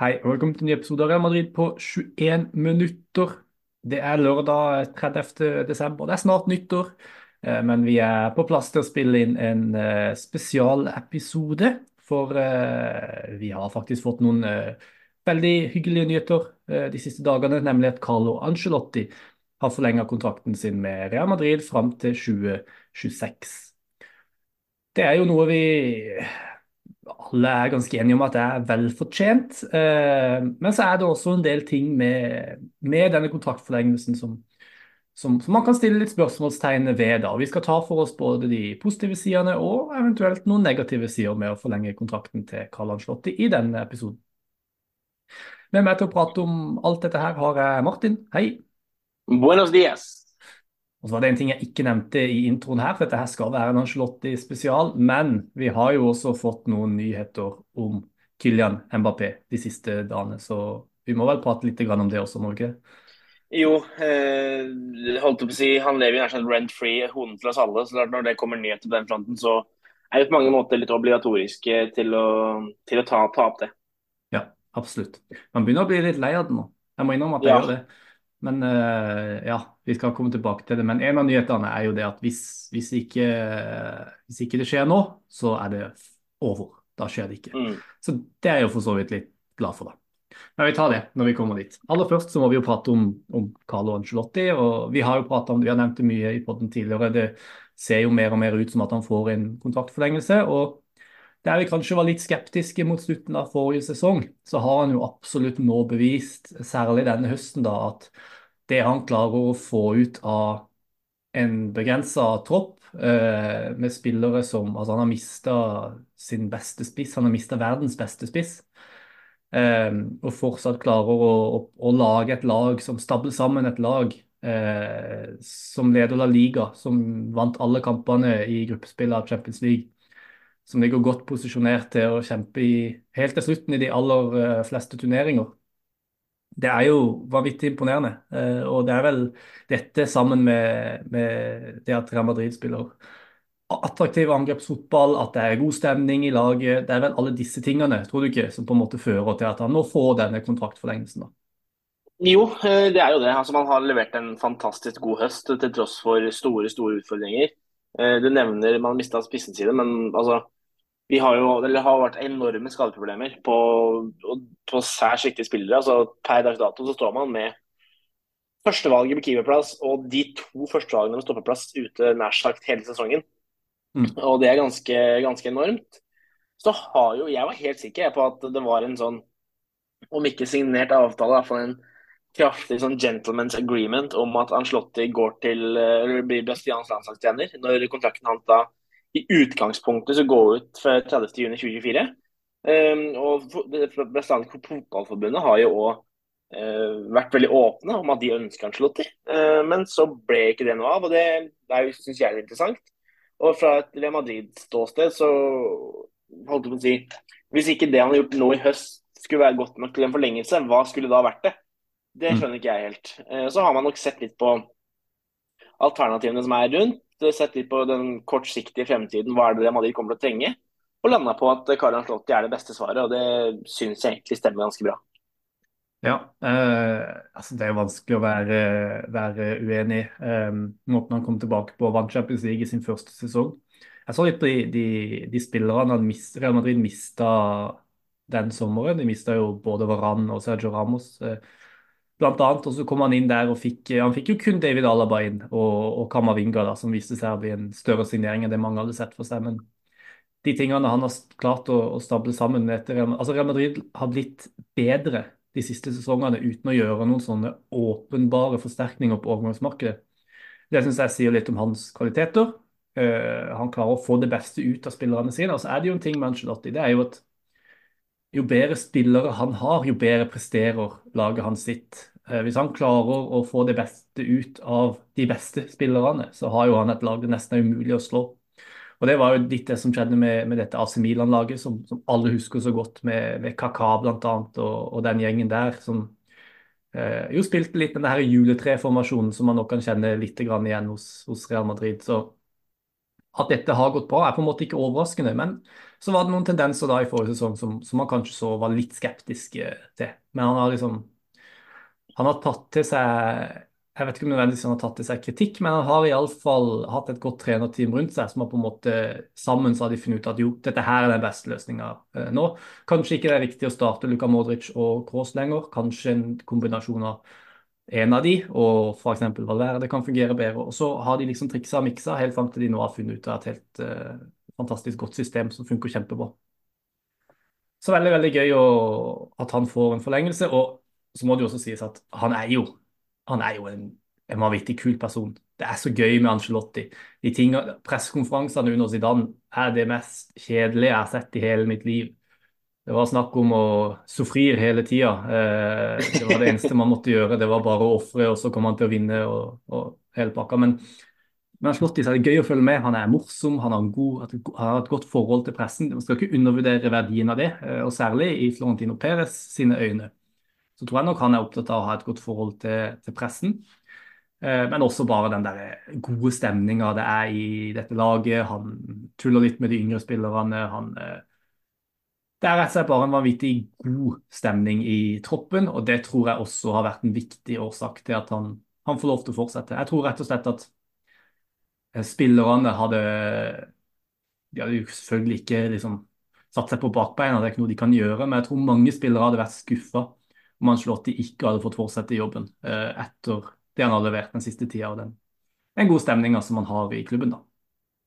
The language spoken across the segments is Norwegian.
Hei, og velkommen til en ny episode av Real Madrid på 21 minutter. Det er lørdag 30. desember. Det er snart nyttår, eh, men vi er på plass til å spille inn en eh, spesialepisode. For eh, vi har faktisk fått noen veldig hyggelige nyheter de siste dagene, nemlig at Carlo Ancelotti har forlenget kontrakten sin med Real Madrid fram til 2026. Det er jo noe vi alle er ganske enige om at det er velfortjent. Eh, men så er det også en del ting med, med denne kontraktforlengelsen som, som, som, man kan stille litt spørsmålstegn ved. da. Vi skal ta for oss både de positive sidene og eventuelt noen negative sider med å forlenge kontrakten til Karl Anslotti i denne episoden. Med meg til å prate om alt dette her har jeg Martin. Hei. Buenos dias. Og så var det en ting jeg ikke nevnte i introen her, for dette her skal være en Angelotti spesial. Men vi har jo også fått noen nyheter om Kylian Mbappé de siste dagene. Så vi må vel prate litt om det også, må vi ikke? Jo, eh, holdt på å si, han lever jo en sagt rent-free hone til oss alle. så når det kommer nyheter på den fronten, så er det på mange måter litt obligatorisk til å, til å ta, ta, opp det. Ja, absolutt. Man begynner å bli litt lei av det nå. Jeg må innrømme at jeg ja. gjør det. Men uh, ja, vi skal komme tilbake til det. Men en av nyhetene er jo det at hvis, hvis, ikke, hvis ikke, det skjer nå, så er det over. Da skjer det ikke. Mm. Så det er jeg jo for så vidt litt glad for, da. Men vi tar det når vi kommer dit. Aller først så må vi jo prate om, om Carlo Angelotti. og Vi har jo om, vi har nevnt det mye i podden tidligere. Det ser jo mer og mer ut som at han får en kontraktforlengelse. og der vi kanskje var litt skeptiske mot slutten av forrige sesong, så har han jo absolutt nå bevist, særlig denne høsten, da, at det han klarer å få ut av en begrensa tropp eh, med spillere som Altså, han har mista sin beste spiss, han har mista verdens beste spiss. Eh, og fortsatt klarer å, å, å, lage et lag som stabler sammen et lag eh, som leder La Liga, som vant alle kampene i gruppespillet av Champions League som ligger godt posisjonert til å kjempe i, helt til slutten i de aller uh, fleste turneringer. Det er jo vanvittig imponerende. Uh, og det er vel dette sammen med, med det at Real Madrid spiller attraktiv angrepsfotball, at det er god stemning i laget. Det er vel alle disse tingene, tror du ikke, som på en måte fører til at han nå får denne kontraktforlengelsen? da? Jo, eh, det er jo det. Altså, man har levert en fantastisk god høst til tross for store store utfordringer. Du nevner man mista spissen sine, men altså, vi har jo eller har vært enorme skadeproblemer på, på særs viktige spillere. altså Per dags dato så står man med førstevalget på keeperplass og de to førstevalgene med stoppeplass ute nær sagt hele sesongen. Mm. Og det er ganske, ganske, enormt. Så har jo Jeg var helt sikker på at det var en sånn, om ikke signert avtale, i hvert fall en kraftig sånn gentleman's agreement om at Anslotti går til, eller blir Bastians landslagstrener når kontrakten hans da i utgangspunktet så går ut for 30.6.2024. Um, og Brasiliansk fotballforbundet har jo òg uh, eh, vært veldig åpne om at de ønsker Ancelotti. Uh, men så ble ikke det noe av, og det, det syns jeg er interessant. Og fra et Real Madrid-ståsted så holdt jeg på å si Hvis ikke det han har gjort nå i høst skulle være godt nok til en forlengelse, hva skulle da vært det? Det mm. skjønner ikke jeg helt. Uh, så har man nok sett litt på alternativene som er rundt sett litt på den kortsiktige fremtiden, hva er det Madrid kommer til å trenge, og landa på at Karan Slotti er det beste svaret. og Det syns jeg egentlig stemmer ganske bra. Ja, eh, altså det er vanskelig å være, være uenig. Eh, måten han kom tilbake på, vant Champions League i sin første sesong. Jeg så litt på de, de, de spillerne Real Madrid mista den sommeren. De mista jo både Varan og Sergio Ramos. Eh, blant annet. Og så kom han inn der og fikk Han fikk jo kun David Alaba inn og, og Kamavinga, da, som viste seg å bli en større signering enn det mange hadde sett for seg. Men de tingene han har klart å, å stable sammen etter altså Real Madrid har blitt bedre de siste sesongene uten å gjøre noen sånne åpenbare forsterkninger på overgangsmarkedet. Det syns jeg sier litt om hans kvaliteter. Uh, han klarer å få det beste ut av spillerne sine. Og så er det jo en ting med Ancelotti. Det er jo at jo bedre spillere han har, jo bedre presterer laget hans sitt. Eh, hvis han klarer å få det beste ut av de beste spillerne, så har jo han et lag det nesten er umulig å slå. Og Det var jo litt det som skjedde med, med dette AC Milan-laget, som, som, alle husker så godt, med, med Kaka bl.a. Og, og den gjengen der, som eh, jo spilte litt med denne juletreformasjonen som man nok kan kjenne litt igjen hos, hos Real Madrid. Så at dette har gått bra, er på en måte ikke overraskende. Men så var det noen tendenser da i forrige sesong som, som man kanskje så var litt skeptisk til. Men han har liksom han har tatt til seg jeg vet ikke om nødvendigvis han har tatt til seg kritikk, men han har iallfall hatt et godt trenerteam rundt seg som har på en måte sammen så har de funnet ut at jo, dette her er den beste løsninga eh, nå. Kanskje ikke det er riktig å starte Luka Modric og Kroos lenger. Kanskje en kombinasjon av en av de og f.eks. Valverde kan fungere bedre. Og så har de liksom triksa og miksa helt fram til de nå har funnet ut av et helt eh, fantastisk godt system som funker kjempebra. Så veldig, veldig gøy å, at han får en forlengelse. Og så må det jo også sies at han er jo han er jo en, en vanvittig kul person. Det er så gøy med Angelotti. De Pressekonferansene under Zidane er det mest kjedelige jeg har sett i hele mitt liv. Det var snakk om å sofrir hele tida. Eh, det var det eneste man måtte gjøre. Det var bare å ofre, og så kom han til å vinne og, og hele pakka. Men med Ancelotti er det gøy å følge med. Han er morsom, han har, god, har, et godt forhold til pressen. Man skal ikke undervurdere verdien av det, eh, og særlig i Florentino Perez sine øyne så tror jeg nok han er opptatt av å ha et godt forhold til, til pressen. Eh, men også bare den der gode stemninga det er i dette laget. Han tuller litt med de yngre spillerne. Han, eh, det er rett og slett bare en vanvittig god stemning i troppen, og det tror jeg også har vært en viktig årsak til at han, han får lov til å fortsette. Jeg tror rett og slett at eh, spillerne hadde De hadde jo selvfølgelig ikke liksom satt seg på bakbeina, det er ikke noe de kan gjøre, men jeg tror mange spillere hadde vært skuffa om Angelotti ikke hadde fått fortsette jobben eh, etter det han har levert den siste tida. og den, den gode stemninga som han har i klubben. da.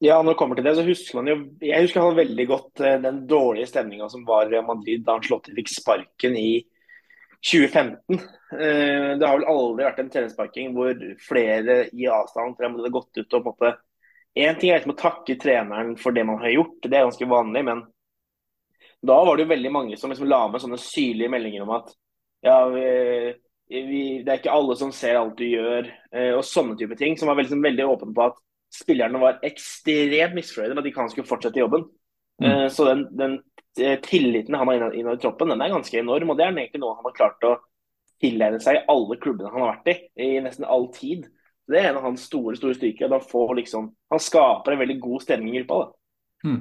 Ja, når det kommer til det, så husker man jo Jeg husker han veldig godt eh, den dårlige stemninga som var i Madrid da Angelotti fikk sparken i 2015. Eh, det har vel aldri vært en trenersparking hvor flere i avstand hadde gått ut og på en måte Én ting er liksom å takke treneren for det man har gjort, det er ganske vanlig, men da var det jo veldig mange som liksom la med sånne syrlige meldinger om at ja, vi, vi, det er ikke alle som ser alt du gjør, eh, og sånne type ting. Som var veldig, veldig åpen på at spillerne var ekstremt misfornøyde med at de kan skulle fortsette jobben. Mm. Eh, så den, den, eh, tilliten han har innad, i troppen, den er ganske enorm. Og det er egentlig noe han har klart å tilegne seg i alle klubbene han har vært i, i nesten all tid. Det er en av hans store store styrker. Liksom, han skaper en veldig god stemning i gruppa. Mm.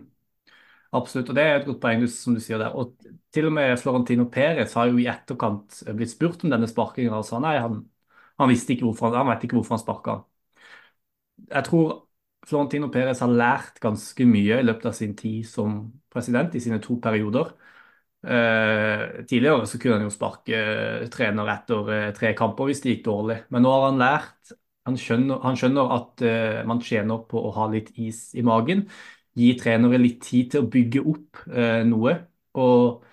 Absolutt, og det er et godt poeng som du sier der. Og til og med Florentino Perez har jo i etterkant blitt spurt om denne sparkingen sa nei, han, han, visste ikke hvorfor, han vet ikke hvorfor han sparka. Jeg tror Florentino Perez har lært ganske mye i løpet av sin tid som president i sine to perioder. Eh, tidligere så kunne han jo sparke trener etter eh, tre kamper hvis det gikk dårlig, men nå har han lært. Han skjønner, han skjønner at eh, man tjener på å ha litt is i magen gi trenere litt tid til å bygge opp eh, noe. Og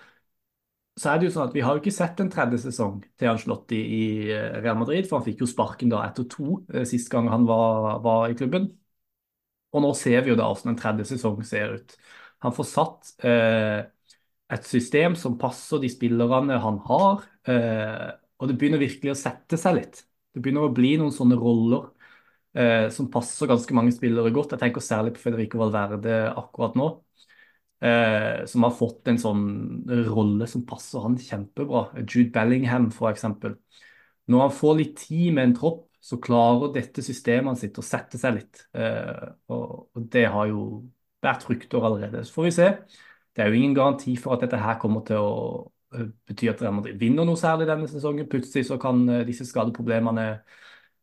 så er det jo sånn at Vi har jo ikke sett en tredje sesong til Ancelotti i eh, Real Madrid, for han fikk jo sparken da etter to eh, sist gang han var, var, i klubben. Og nå ser vi jo da hvordan en tredje sesong ser ut. Han får satt eh, et system som passer de spillerne han har, eh, og det begynner virkelig å sette seg litt. Det begynner å bli noen sånne roller eh, som passer ganske mange spillere godt. Jeg tenker særlig på Federico Valverde akkurat nå. Eh, som har fått en sånn rolle som passer han kjempebra. Jude Bellingham, f.eks. Når han får litt tid med en tropp, så klarer dette systemet sitt å sette seg litt. Eh, og, og, det har jo vært rykter allerede. Så får vi se. Det er jo ingen garanti for at dette her kommer til å eh, bety at Real Madrid vinner noe særlig denne sesongen. Plutselig så kan eh, disse skadeproblemene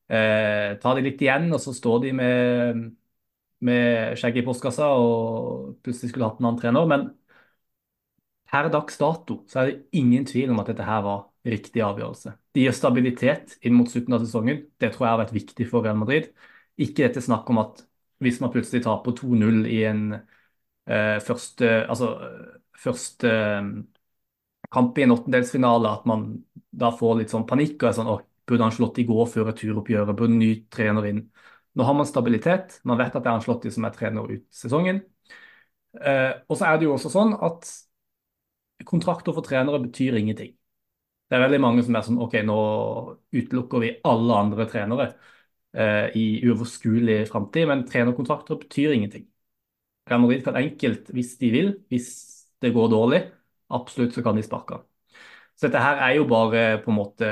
eh, tar de litt igjen, og så står de med, med skjegget i postkassa og plutselig skulle hatt en annen trener. Men per dags dato så er det ingen tvil om at dette her var riktig avgjørelse. Det gir stabilitet inn mot slutten av sesongen. Det tror jeg har vært viktig for Real Madrid. Ikke dette snakk om at hvis man plutselig taper 2-0 i en eh, første, altså, første eh, kamp i en åttendelsfinale, at man da får litt sånn panikk og er sånn Burde Ancelotti gå før returoppgjøret? Burde ny trener inn? Nå har man stabilitet. Man vet at det er Ancelotti som er trener ut sesongen. Eh, og så er det jo også sånn at kontrakter for trenere betyr ingenting. Det er veldig mange som er sånn OK, nå utelukker vi alle andre trenere eh, i uoverskuelig framtid, men trenerkontrakter betyr ingenting. Real Madrid kan enkelt, hvis de vil, hvis det går dårlig, absolutt så kan de sparke. Så dette her er jo bare på en måte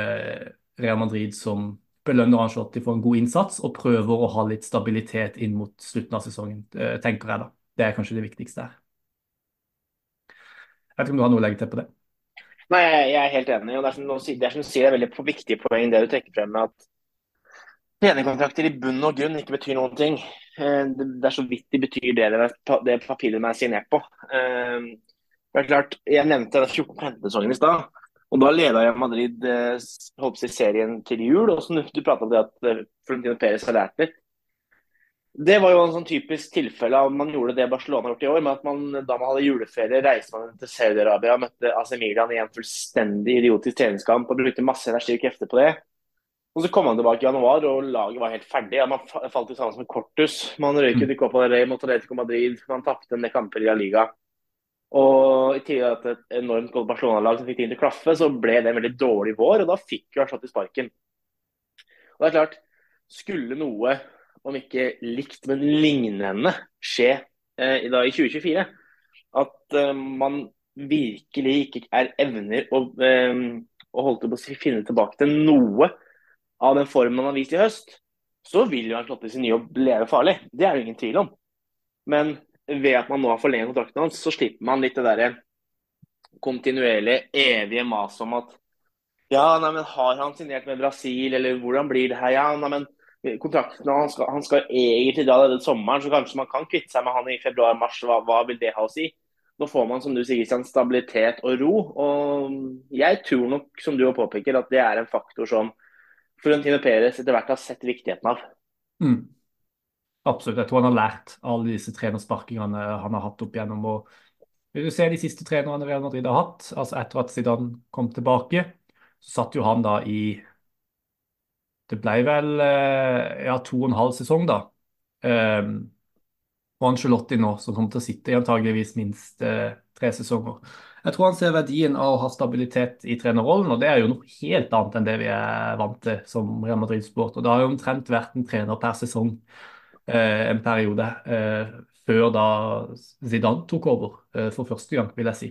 Real Madrid som belønner Ancelotti for en god innsats og prøver å ha litt stabilitet inn mot slutten av sesongen, eh, tenker jeg da. Det er kanskje det viktigste her. Jeg vet ikke om du har noe å legge til på det? Nei, jeg er helt enig. og Det er som du sier, det er, som du sier, det er veldig viktig poeng det du trekker frem med at trenerkontrakter i bunn og grunn ikke betyr noen ting. Eh, det er så vidt de betyr det det papiret de er signert på. Eh, det er klart, Jeg nevnte 14-15-sesongen i stad. Og Da leda jeg Madrid eh, holdt på serien til jul. og som Du prata om det at Florentino Perez har lært litt. Det var jo en sånn typisk tilfelle av man gjorde det Barcelona har gjort i år. med at man, Da man hadde juleferie, reiste man til Saudi-Arabia og møtte AC Milan i en fullstendig idiotisk treningskamp og brukte masse energi og krefter på det. Og Så kom man tilbake i januar, og laget var helt ferdig. Ja, man falt jo sammen som en korthus. Man røyk ikke opp av Rey mot Atletico Madrid. Man tapte en del kamper i La Liga. Og I tillegg til et enormt godt Barcelona-lag som fikk ting til å klaffe, så ble det en veldig dårlig vår, og da fikk jo Arsatt i sparken. Og det er klart, Skulle noe om ikke likt, men lignende skje eh, i, dag, i 2024. At eh, man virkelig ikke er evner å, eh, å holde til å finne tilbake til noe av den formen man har vist i høst, så vil jo Ancelotti sin jobb leve farlig. Det er det ingen tvil om. Men ved at man nå har forlenget kontrakten hans, så slipper man litt det derre kontinuerlige, evige maset om at ja, nei, men har han signert med Brasil, eller hvordan blir det her? Ja, nei, men kontrakten han skal, han skal egentlig dra denne sommeren, så kanskje man kan kvitte seg med han i februar-mars. Hva, hva, vil det ha å si? Nå får man som du sier, stabilitet og ro. og Jeg tror nok, som du påpeker, at det er en faktor som Florentino Perez etter hvert har sett viktigheten av. Mm. Absolutt. Jeg tror han har lært alle disse trenersparkingene han har hatt opp igjennom. og Vil du se de siste trenerne Real Madrid har hatt, altså etter at Zidane kom tilbake, så satt jo han da i det ble vel eh, ja, to og en halv sesong, da. Um, og Angelotti nå, som kommer til å sitte i antageligvis minst uh, tre sesonger. Jeg tror han ser verdien av å ha stabilitet i trenerrollen, og det er jo noe helt annet enn det vi er vant til som Real Madrid-sport. Og Det har jo omtrent vært en trener per sesong en periode uh, før da Zidane tok over for første gang, vil jeg si.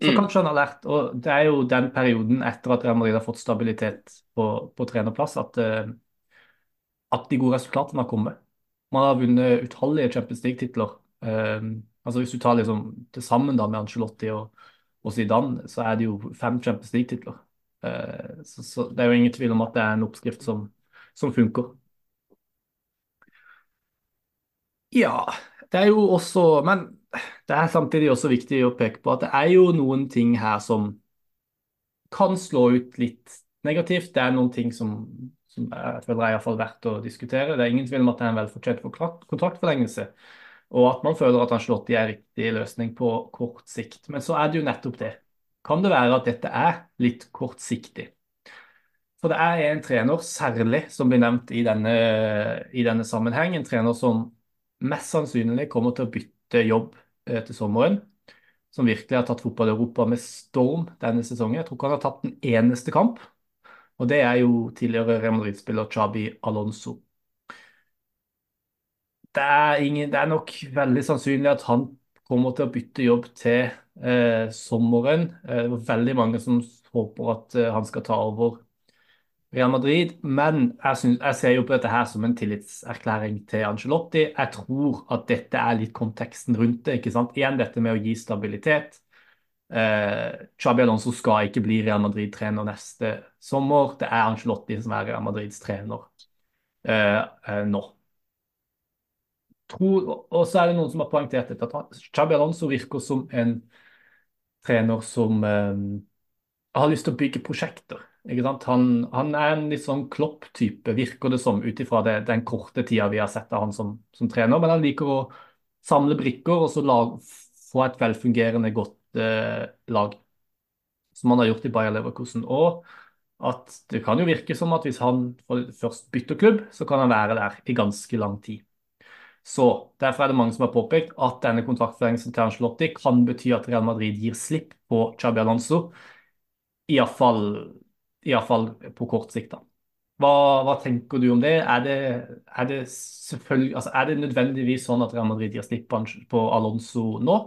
Så mm. kanskje han har lært. Og det er jo den perioden etter at Real Madrid har fått stabilitet på, på trenerplass, at, at, de gode resultatene har kommet. Man har vunnet utallige Champions League-titler. Altså Hvis du tar liksom til sammen da med Angelotti og, og Zidane, så er det jo fem Champions League-titler. Så, så, det er jo ingen tvil om at det er en oppskrift som, som funker. Ja, det er jo også Men det er samtidig også viktig å peke på at det er jo noen ting her som kan slå ut litt negativt. Det er noen ting som, som jeg føler er iallfall verdt å diskutere. Det er ingen tvil om at det er en velfortjent kontraktforlengelse, og at man føler at Ancelotti er riktig løsning på kort sikt. Men så er det jo nettopp det. Kan det være at dette er litt kortsiktig? For det er en trener særlig som blir nevnt i denne, i denne sammenheng. En trener som mest sannsynlig kommer til å bytte jobb eh, til sommeren. Som virkelig har tatt fotball-Europa med storm denne sesongen. Jeg tror ikke han har tatt en eneste kamp. Og det er jo tidligere Real Madrid-spiller Chabi Alonso. Det er, ingen, det er, nok veldig sannsynlig at han kommer til å bytte jobb til eh, sommeren. Eh, det var veldig mange som håper at eh, han skal ta over Real Madrid. Men jeg, synes, jeg, ser jo på dette her som en tillitserklæring til Angelotti. Jeg tror at dette er litt konteksten rundt det. ikke sant? Igjen dette med å gi stabilitet. Eh, Chabi Alonso skal ikke bli Real Madrid-trener neste sommer. Det er Angelotti som er Real Madrids trener eh, eh, nå. Tror, og så er det noen som har poengtert dette, at Chabi Alonso virker som en trener som eh, har lyst til å bygge prosjekter. Han, han, er en litt sånn Klopp-type, virker det som, ut ifra den korte tida vi har sett av han som, som, trener. Men han liker å samle brikker og så lag, få et velfungerende, godt eh, lag. Som han har gjort i Bayer Leverkusen. Og at det kan jo virke som at hvis han først bytter klubb, så kan han være der i ganske lang tid. Så Derfor er det mange som har påpekt at denne kontraktforlengelsen til Angelotti kan bety at Real Madrid gir slipp på Chabi Alonso. Iallfall Iallfall på kort sikt. da. Hva, hva, tenker du om det? Er det, er det, altså, er det nødvendigvis sånn at Real Madrid gir slipp på Alonso nå?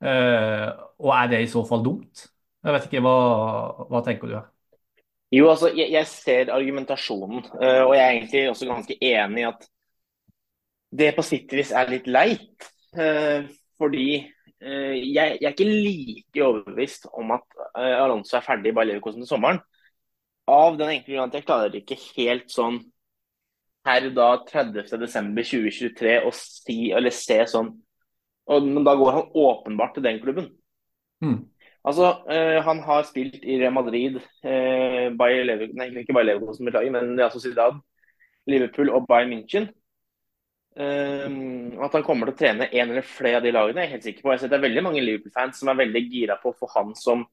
Uh, og er det i så fall dumt? Jeg vet ikke, Hva, hva tenker du her? Jo, altså, jeg, jeg ser argumentasjonen, uh, og jeg er egentlig også ganske enig i at det på sitt vis er litt leit. Uh, fordi uh, jeg, jeg er ikke like overbevist om at eh, Alonso er ferdig i Bayer Leverkusen til sommeren. Av den enkle grunn at jeg klarer ikke helt sånn her da 30.12.2023 å si eller se sånn og, Men da går han åpenbart til den klubben. Mm. Altså, øh, Han har spilt i Real Madrid, øh, Bayer Leverkusen, nei, ikke Bayer Leverkusen, beklager, men Real Sociedad, Liverpool og Bayern München. Eh, at han kommer til å trene en eller flere av de lagene, er jeg helt sikker på. Jeg ser Det er veldig mange Liverpool-fans som er veldig gira på å få han som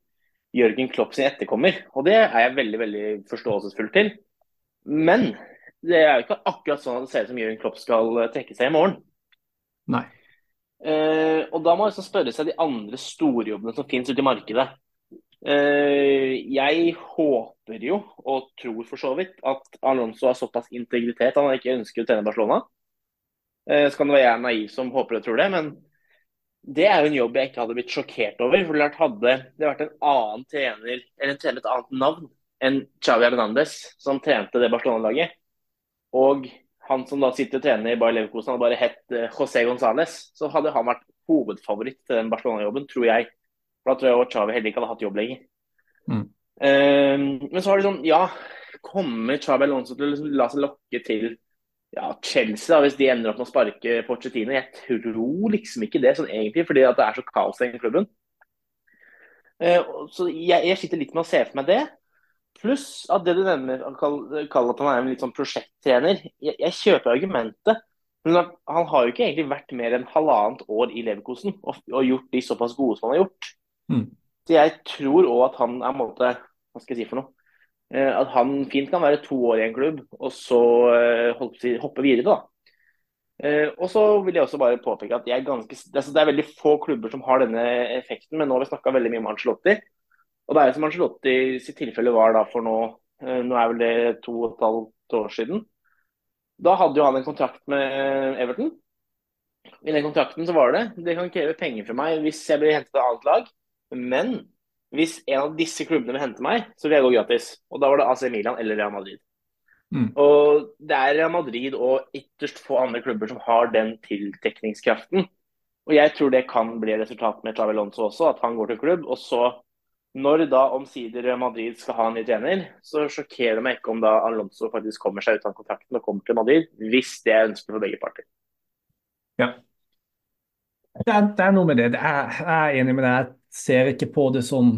Jørgen Klopp sin etterkommer. Og det er jeg veldig veldig forståelsesfull til. Men det er jo ikke akkurat sånn at det ser ut som Jørgen Klopp skal trekke seg i morgen. Nei. Uh, og da må man liksom spørre seg de andre storjobbene som finnes ute i markedet. Uh, jeg håper jo, og tror for så vidt, at Alonso har såpass integritet han ikke ønsker å trene Barcelona. Uh, så kan det være jeg er naiv som håper og tror det, men det er jo en jobb jeg ikke hadde blitt sjokkert over. for klart Hadde det vært en annen trener, eller en trener et annet navn enn Xavi Hernandez, som trente det Barcelona-laget, og han som da sitter og trener i Bayer Leverkosen, hadde bare hett eh, José González, så hadde han vært hovedfavoritt til den Barcelona-jobben, tror jeg. For da tror jeg Xavi heller ikke hadde hatt jobb lenger. Mm. Um, men så har det sånn, ja, kommer Xabi Alonso til å liksom la seg lokke til ja, Chelsea, da, hvis de ender opp med å sparke Pochettino? Jeg tror liksom ikke det, sånn egentlig, fordi at det er så kaos i klubben. Uh, så jeg, jeg sitter litt med å se for meg det. Pluss at det du nevner, Kall at han er en litt sånn prosjekttrener. Jeg, jeg kjøper argumentet. Men han har jo ikke egentlig vært mer enn halvannet år i Leverkosen og, og, gjort de såpass gode som han har gjort. Mm. Så jeg tror òg at han er måte Hva skal jeg si for noe? Eh, at han fint kan være to år i en klubb, og så eh, hoppe videre, da. Eh, og så vil jeg også bare påpeke at er ganske, altså det er veldig få klubber som har denne effekten, men nå har vi snakka veldig mye om Angelotti. Og det er som Angelotti sitt tilfelle var da for nå Nå er vel det to og et halvt år siden. Da hadde jo han en kontrakt med Everton. I den kontrakten så var det det kan kreve penger fra meg hvis jeg blir hentet av et annet lag. Men hvis en av disse klubbene vil hente meg, så vil jeg gå gratis. Og da var det AC Milan eller Real Madrid. Mm. Og det er Real Madrid og ytterst få andre klubber som har den tiltrekningskraften. Og jeg tror det kan bli resultatet med Xavi Alonso også, at han går til klubb. Og så når da omsider Madrid skal ha en ny trener, så sjokkerer det meg ikke om da Alonso faktisk kommer seg ut av kontrakten og kommer til Madrid, hvis det er ønskelig for begge parter. Ja. Det er, det er noe med det. det er, jeg er enig med deg. Ser ikke på det som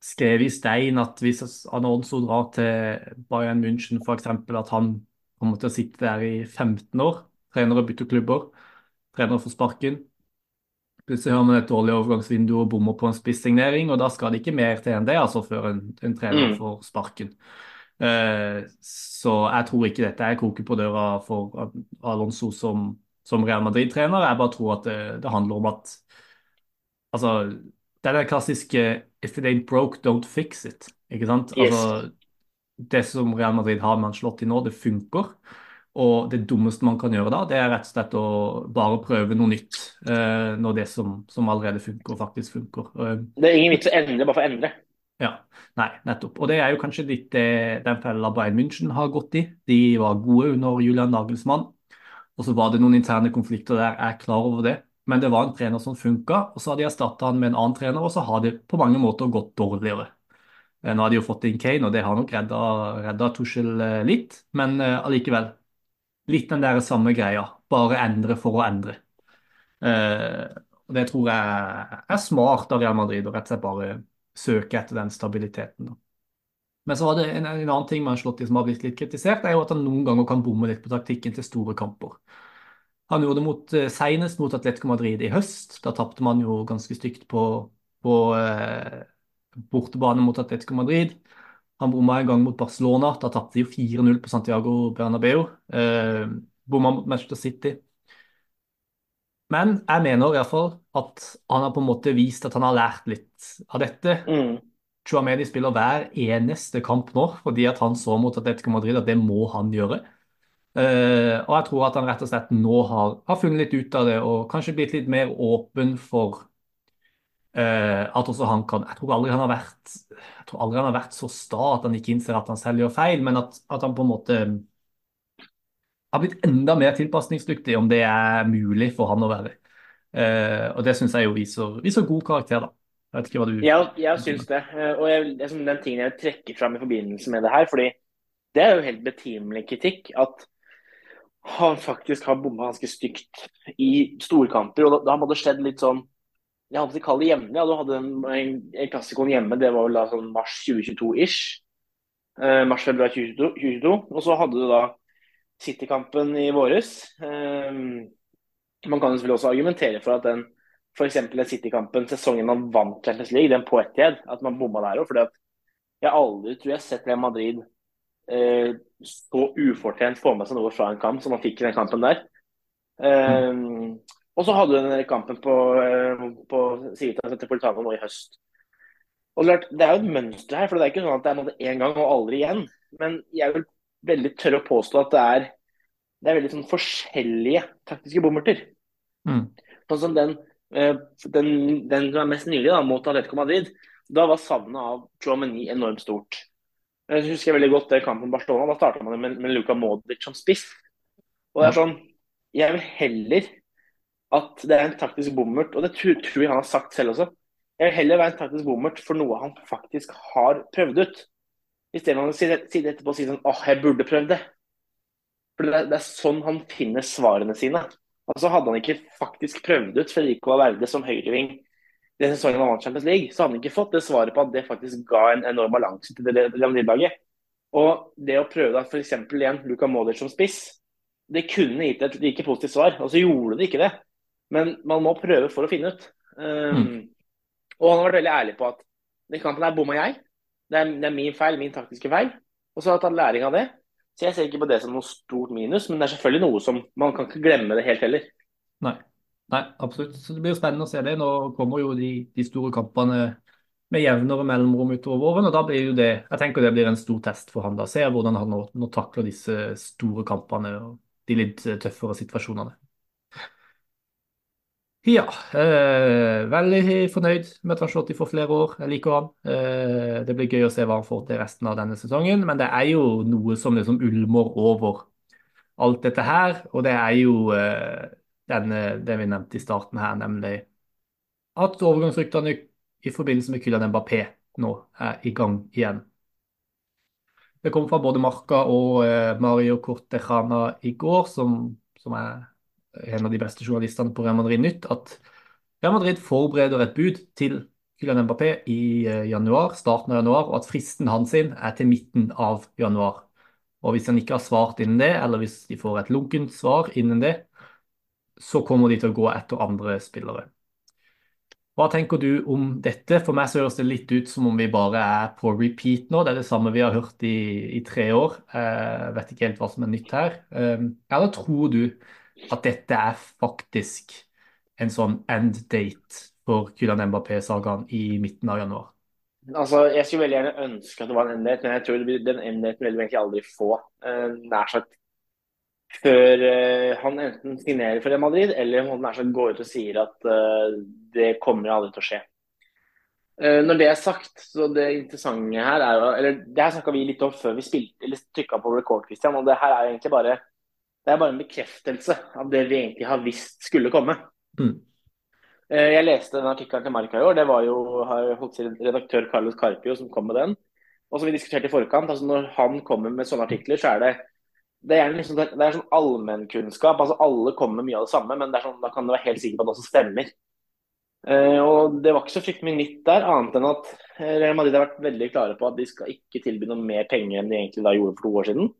skrevet i stein at hvis Alonso drar til Bayern München f.eks., at han kommer til å sitte der i 15 år, trener og bytter klubber, trener og får sparken. Plutselig har man et dårlig overgangsvindu og bommer på en spissignering, og da skal det ikke mer til enn det altså før en, en trener mm. får sparken. Uh, så jeg tror ikke dette er koke på døra for Alonso som, som Real Madrid-trener. Jeg bare tror at det, det, handler om at Altså, det er det klassiske 'if it ain't broke, don't fix it'. Ikke sant? Yes. Altså, det som Real Madrid har med Ancelotti nå, det funker. Og det dummeste man kan gjøre da, det er rett og slett å bare prøve noe nytt eh, når det som, som, allerede funker, faktisk funker. Det er ingen vits å endre bare for å endre. Ja, nei, nettopp. Og det er jo kanskje litt det den fella Bayern München har gått i. De var gode under Julian Nagelsmann. Og så var det noen interne konflikter der, jeg er klar over det. Men det var en trener som funka, og så har de erstatta han med en annen trener, og så har det på mange måter gått dårligere. Eh, nå har de jo fått inn Kane, og det har nok redda, redda Tuchel eh, litt, men allikevel litt den der samme greia, bare endre for å endre. Eh, Det tror jeg er smart av Real Madrid å rett og slett bare søke etter den stabiliteten. Men så var det en, en annen ting med Ancelotti som har blitt litt kritisert, er jo at han noen ganger kan bomme litt på taktikken til store kamper. Han gjorde det mot, eh, senest mot Atletico Madrid i høst. Da tapte man jo ganske stygt på, på eh, bortebane mot Atletico Madrid. Han bomma en gang mot Barcelona. Da tapte de jo 4-0 på Santiago Bernabeu. Eh, bomma mot Manchester City. Men jeg mener iallfall at han har på en måte vist at han har lært litt av dette. Mm. Chuamedi spiller hver eneste kamp nå fordi at han så mot Atletico Madrid at det må han gjøre. Uh, og jeg tror at han rett og slett nå har, har, funnet litt ut av det og kanskje blitt litt mer åpen for uh, at også han kan Jeg tror aldri han har vært jeg tror aldri han har vært så sta at han ikke innser at han selv gjør feil, men at, at han på en måte har blitt enda mer tilpasningsdyktig, om det er mulig for han å være. Uh, og det syns jeg jo viser, viser god karakter, da. Jeg vet ikke hva du Jeg, jeg syns det. Og jeg, den tingen jeg trekker fram i forbindelse med det her, fordi det er jo helt betimelig kritikk at han faktisk har bomma ganske stygt i storkamper. og Da, da har det skjedd litt sånn jeg hadde ikke kalt det hjemme. Ja, du hadde en, en, en klassikon hjemme, det var vel da sånn mars 2022-ish. Eh, Mars-februar 2022, 2022. Og så hadde du da City-kampen i våres. Eh, man kan selvfølgelig også argumentere for at den f.eks. den City-kampen, sesongen man vant Champions League, den på Etiad, at man bomma der òg. Jeg aldri tror jeg har sett Real Madrid eh, så ufortjent få med seg noe fra en kamp som han fikk i den kampen der. Mm. Og så hadde du den kampen på, eh, på Civitas Metropolitano nå i høst. Og Det er jo et mønster her, for det er ikke sånn at det er noe én gang og aldri igjen. Men jeg vil veldig tørre å påstå at det er, det er veldig sånn forskjellige taktiske bommerter. Mm. Sånn som den, eh, den, den, som er mest nylig, da, mot Atletico Madrid. Da var savnet av Chouameni enormt stort. Jeg husker veldig godt det kampen Barcelona. Da starta man med, med Luka Modric som spiss. Og det er sånn Jeg vil heller at det er en taktisk bommert, og det tror, tror jeg han har sagt selv også. Jeg vil heller være en taktisk bommert for noe han faktisk har prøvd ut. Istedenfor å si det, si det etterpå og si sånn åh, jeg burde prøvd det. For det er, det er, sånn han finner svarene sine. Altså Hadde han ikke faktisk prøvd ut Federico Valverde som høyreving den sesongen han vant Champions League, så hadde han ikke fått det svaret på at det faktisk ga en enorm balanse til det Madrid-laget. Og det å prøve da f.eks. igjen Luka Modric som spiss, det kunne gitt et like positivt svar. Og så gjorde det ikke det. Men man må prøve for å finne ut. Um, mm. Og han har vært veldig ærlig på at den kampen der bomma jeg. Det er, det er, min feil, min taktiske feil. Og så har han tatt læring av det. Så jeg ser ikke på det som noe stort minus, men det er selvfølgelig noe som man kan ikke glemme det helt heller. Nei, Nei absolutt. Så det blir spennende å se det. Nå kommer jo de, de store kampene med jevnere mellomrom utover våren. og da blir jo det, Jeg tenker det blir en stor test for han da. Se hvordan han nå, nå takler disse store kampene og de litt tøffere situasjonene. Ja, eh, veldig fornøyd med Tranchotti for flere år. Jeg liker han. Eh, det blir gøy å se hva han får til resten av denne sesongen. Men det er jo noe som liksom ulmer over alt dette her. Og det er jo eh, denne, det vi nevnte i starten her, nemlig at overgangsryktene i forbindelse med Kylian Mbappé nå er i gang igjen. Det kom fra både Marca og eh, Mario Cortejana i går, som, som er en av de beste journalistene på Real Madrid Nytt at Real Madrid forbereder et bud til Kylian Mbappé i eh, januar, starten av januar, og at fristen hans er til midten av januar. Og Hvis han ikke har svart innen det, eller hvis de får et lunkent svar innen det, så kommer de til å gå etter andre spillere. Hva tenker du om dette? For meg så høres det litt ut som om vi bare er på repeat nå. Det er det samme vi har hørt i, i tre år. Jeg eh, vet ikke helt hva som er nytt her. Eh, eller tror du at dette er faktisk en sånn end date for Kylian Mbappé-sagaen i midten av januar? Altså, Jeg skulle veldig gjerne ønske at det var en end date, men jeg tror den end daten vil vi egentlig aldri få. Uh, nær sagt før uh, han enten signerer for Real Madrid, eller om han går ut og sier at uh, det kommer aldri til å skje. Når det er sagt, så det interessante her er jo Eller det her snakka vi litt om før vi spilte, eller trykka på record, Christian. Og det her er egentlig bare det er bare en bekreftelse av det vi egentlig har visst skulle komme. Mm. Eh, jeg leste den artikkelen til Marka i år. Det var jo redaktør Carlos Carpio som kom med den. Og som vi diskuterte i forkant, altså når han kommer med sånne artikler, så er det det er, liksom, det er sånn allmennkunnskap. altså Alle kommer med mye av det samme, men det sånn, da kan du være helt sikker på at det også stemmer. Uh, og Det var ikke så fryktelig mye nytt der, annet enn at Real Madrid har vært veldig klare på at de skal ikke tilby noe mer penger enn de egentlig da gjorde for to år siden.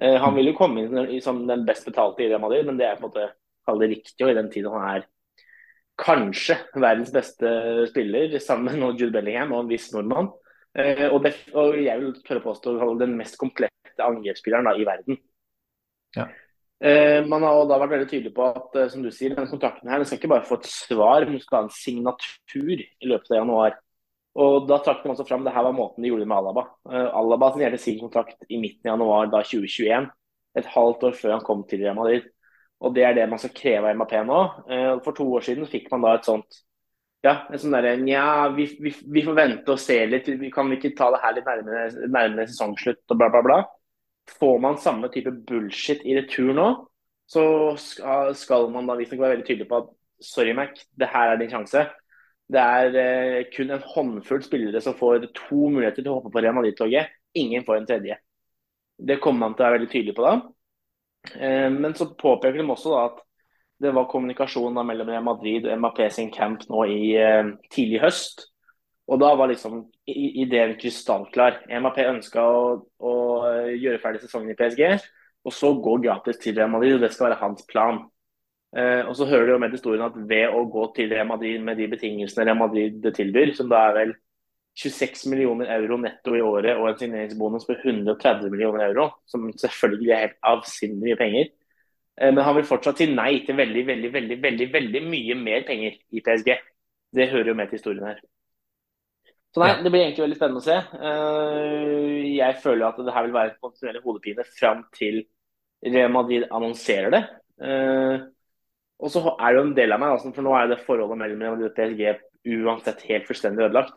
Eh, han vil jo komme inn som den best betalte i Real Madrid, men det er på en måte kalle det riktig og i den tiden han er kanskje verdens beste spiller, sammen med Jude Bellingham og en viss nordmann. Eh, og, det, og jeg vil tørre påstå den mest komplette angrepsspilleren da, i verden. Ja. Eh, man har da vært veldig tydelig på at som du sier, denne kontrakten her, den skal ikke bare få et svar, men skal ha en signatur i løpet av januar. Og Da trakk de også fram det her var måten de gjorde det med Alaba. Eh, Alaba signerte sin kontrakt i midten av januar da 2021, et halvt år før han kom til Real Madrid. Og Det er det man skal kreve av MAP nå. Eh, for to år siden fikk man da et sånt Ja, en sånn derre Nja, vi, vi, vi, får vente og se litt. Vi kan ikke ta det her litt nærmere, nærmere sesongslutt og bla, bla, bla. Får man samme type bullshit i retur nå, så skal man da visstnok være veldig tydelig på at sorry, Mac, det her er din sjanse. Det er eh, kun en håndfull spillere som får to muligheter til å hoppe på Real Madrid-toget. Ingen får en tredje. Det kommer man til å være veldig tydelig på da. Eh, men så påpeker de også da at det var kommunikasjon da mellom Real Madrid og MAP sin camp nå i eh, tidlig høst. Og da var liksom ideen krystallklar. MAP ønska å, å, eh, gjøre ferdig sesongen i PSG, og så gå gratis til Real Madrid. og Det skal være hans plan. Eh, og så hører du jo med historien at ved å gå til Real Madrid med de betingelsene Real Madrid tilbyr, som da er vel 26 millioner euro netto i året og en signeringsbonus på 130 millioner euro, som selvfølgelig er helt avsindig mye penger. Eh, men han vil fortsatt si nei til veldig, veldig, veldig, veldig, veldig mye mer penger i PSG. Det hører jo med til historien her. Så nei, Det blir egentlig veldig spennende å se. Eh, jeg føler at det her vil være en kontinuerlig hodepine fram til Real Madrid annonserer det. Eh, og så er det jo en del av meg, altså, for nå er det forholdet mellom Real Madrid og PSG uansett helt fullstendig ødelagt.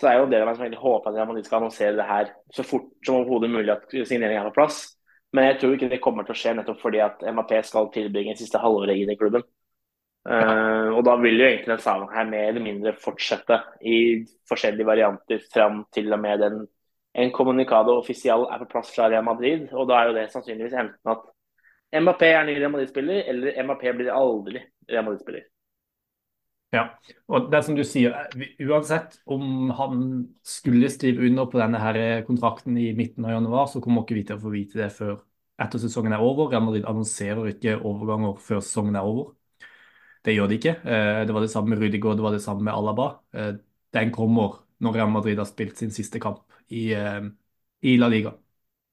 Så det er jo en del av meg som egentlig håper at Real Madrid skal annonsere det her så fort som overhodet mulig at signeringen er på plass. Men jeg tror ikke det kommer til å skje nettopp fordi at MAP skal tilbringe siste halvåret i den klubben. Uh, og da vil jo egentlig den saken her mer eller mindre fortsette i forskjellige varianter fram til og med den en kommunikado offisial er på plass fra Real Madrid. Og da er jo det sannsynligvis enten at MAP er ny Real Madrid-spiller, eller MAP blir aldri Real Madrid-spiller. Ja, og det som du sier, uansett om han skulle skrive under på denne her kontrakten i midten av januar, så kommer ikke vi til å få vite det før etter sesongen er over. Real Madrid annonserer ikke overganger før sesongen er over. Det gjør de ikke. Eh, det var det samme med Rudiger, det var det samme med Alaba. Eh, den kommer når Real Madrid har spilt sin siste kamp i, eh, i La Liga.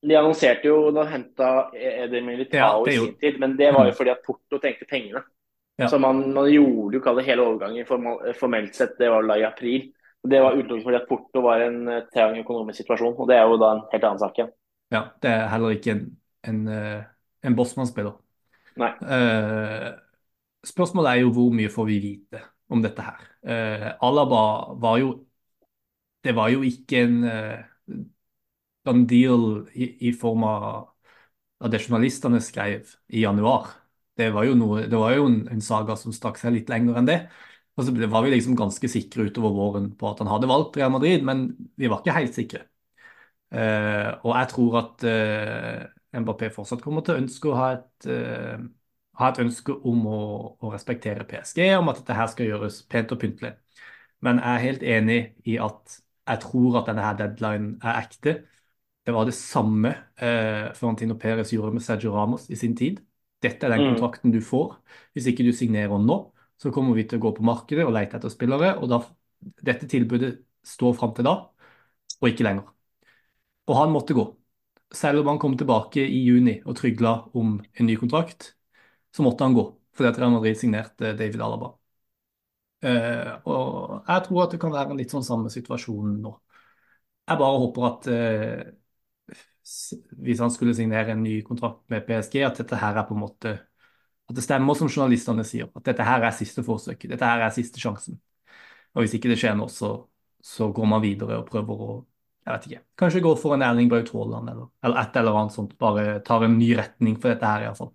De annonserte jo da henta Eder Militao ja, i sin tid, men det var jo mm. fordi at Porto trengte pengene. Ja. Så man, man, gjorde jo ikke hele overgangen formelt sett, det var da i april. Det var utelukkende fordi at Porto var en eh, trang økonomisk situasjon, og det er jo da en helt annen sak igjen. Ja, det er heller ikke en, en, en Bossmann-spiller. Nei. Uh, spørsmålet er jo hvor mye får vi vite om dette her. Uh, Alaba var jo Det var jo ikke en uh, deal i, i form av, det journalistene skrev i januar. Det var jo, noe, det var jo en, en, saga som stakk seg litt lenger enn det. Og så var vi liksom ganske sikre utover våren på at han hadde valgt Real Madrid, men vi var ikke helt sikre. Uh, og jeg tror at Mbappé fortsatt kommer til å ønske å ha et, ha et ønske om å, å, respektere PSG, om at dette her skal gjøres pent og pyntelig. Men jeg er helt enig i at jeg tror at denne her deadline er ekte. Det var det samme eh, Florentino Perez gjorde med Sergio Ramos i sin tid. Dette er den mm. kontrakten du får. Hvis ikke du signerer nå, så kommer vi til å gå på markedet og lete etter spillere. og da, Dette tilbudet står fram til da, og ikke lenger. Og han måtte gå. Selv om han kom tilbake i juni og trygla om en ny kontrakt, så måtte han gå. Fordi at Real Madrid signerte David Alaba. Uh, og jeg tror at det kan være en litt sånn samme situasjon nå. Jeg bare håper at uh, hvis han skulle signere en ny kontrakt med PSG, at dette her er på en måte At det stemmer som journalistene sier, at dette her er siste forsøk. Dette her er siste sjansen. Og hvis ikke det skjer nå, så, så går man videre og prøver å jeg vet ikke, Kanskje går for en Erling Braut Haaland eller, eller et eller annet sånt. Bare tar en ny retning for dette her, iallfall.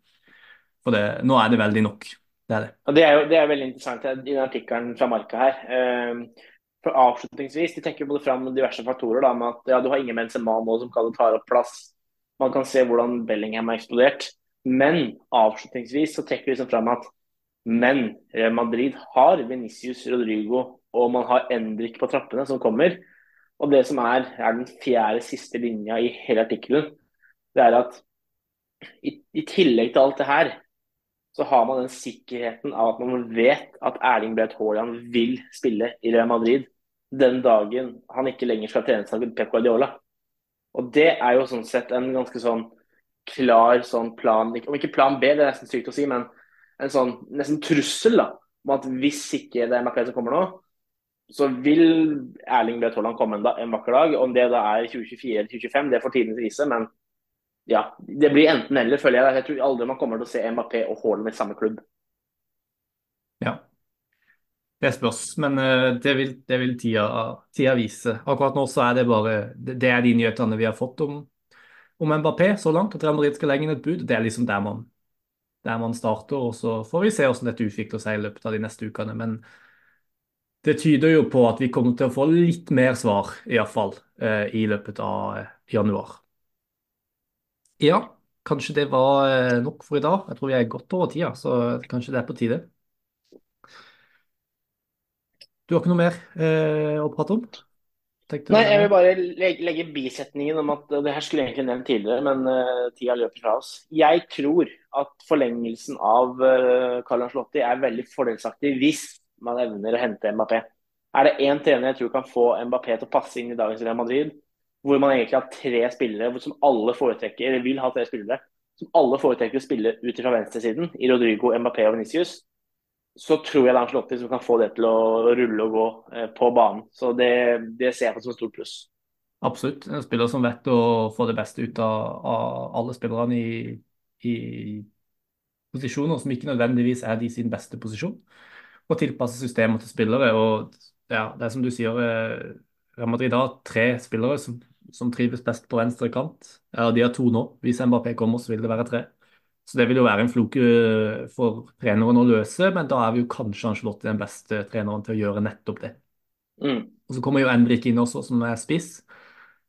For det, nå er det veldig nok. Det er det. Og det er jo det er veldig interessant i den artikkelen fra Marka her. Uh, for avslutningsvis, De tenker både fram diverse faktorer. da, med at ja, Du har ingen Benzema nå som kan ta opp plass. Man kan se hvordan Bellingham har eksplodert. Men avslutningsvis så trekker vi liksom fram at men Real Madrid har Venicius Rodrigo og man har Endrik på trappene som kommer. Og det som er, er den fjerde siste linja i hele artikkelen, det er at i, i tillegg til alt det her, så har man den sikkerheten av at man vet at Erling Braut Haaland vil spille i Real Madrid den dagen han ikke lenger skal trene seg med Pep Guardiola. Og det er jo sånn sett en ganske sånn klar sånn plan Om ikke plan B, det er nesten sykt å si, men en sånn nesten trussel da, om at hvis ikke det er Maclay som kommer nå, så vil Erling Braut Haaland komme en, en vakker dag. Om det da er 2024 eller 2025, det får tiden vise. Men ja, det blir enten eller, føler jeg. Jeg tror aldri man kommer til å se Mbappé og Haaland i samme klubb. Ja. Det spørs, men eh, det vil, det vil tida, tida vise. Akkurat nå så er det bare Det, er de nyhetene vi har fått om, om Mbappé så langt. At Real skal legge inn et bud. Det er liksom der man, der man starter. Og så får vi se hvordan dette utvikler seg i løpet av de neste ukene. Men det tyder jo på at vi kommer til å få litt mer svar, iallfall, eh, i løpet av eh, januar. Ja, kanskje det var eh, nok for i dag. Jeg tror vi er godt over tida, så kanskje det er på tide. Du har ikke noe mer eh, å prate om? Tenkte Nei, jeg vil bare legge, legge bisetningen om at det her skulle jeg egentlig nevnt tidligere, men uh, tida løper fra oss. Jeg tror at forlengelsen av uh, Carlo Ancelotti er veldig fordelsaktig hvis man evner å hente Mbappé. Er det én trener jeg tror kan få Mbappé til å passe inn i dagens Real Madrid, hvor man egentlig har tre spillere som alle foretrekker, eller vil ha tre spillere, som alle foretrekker å spille ut fra venstresiden, i Rodrigo, Mbappé og Venicius, så tror jeg det er Ancelotti som kan få det til å rulle og gå eh, på banen. Så det, det ser jeg på som et stort pluss. Absolutt. En spiller som vet å få det beste ut av, av alle spillerne i, i posisjoner som ikke nødvendigvis er de sin beste posisjon. Og tilpasse systemet til spillere. Og ja, det er som du sier, eh, Real Madrid har tre spillere som, som trives best på venstre kant. Ja, de har to nå. Hvis Mbappé kommer, så vil det være tre. Så det vil jo være en floke eh, for treneren å løse, men da er vi jo kanskje Angelotti den beste treneren til å gjøre nettopp det. Mm. Og Så kommer jo Endrik inn også, som er spiss.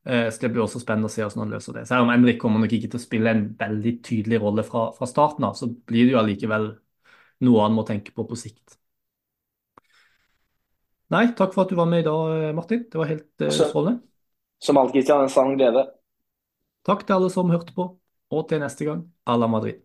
Eh, Så det blir også spennende å se hvordan han løser det. Selv om Endrik kommer nok ikke til å spille en veldig tydelig rolle fra, fra starten av, så blir det jo allikevel noe han må tenke på på sikt. Nei, takk for at du var med i dag, eh, Martin. Det var helt strålende. Som alltid, Christian, en sann glede. Takk til alle som hørte på, og til neste gang, à la Madrid.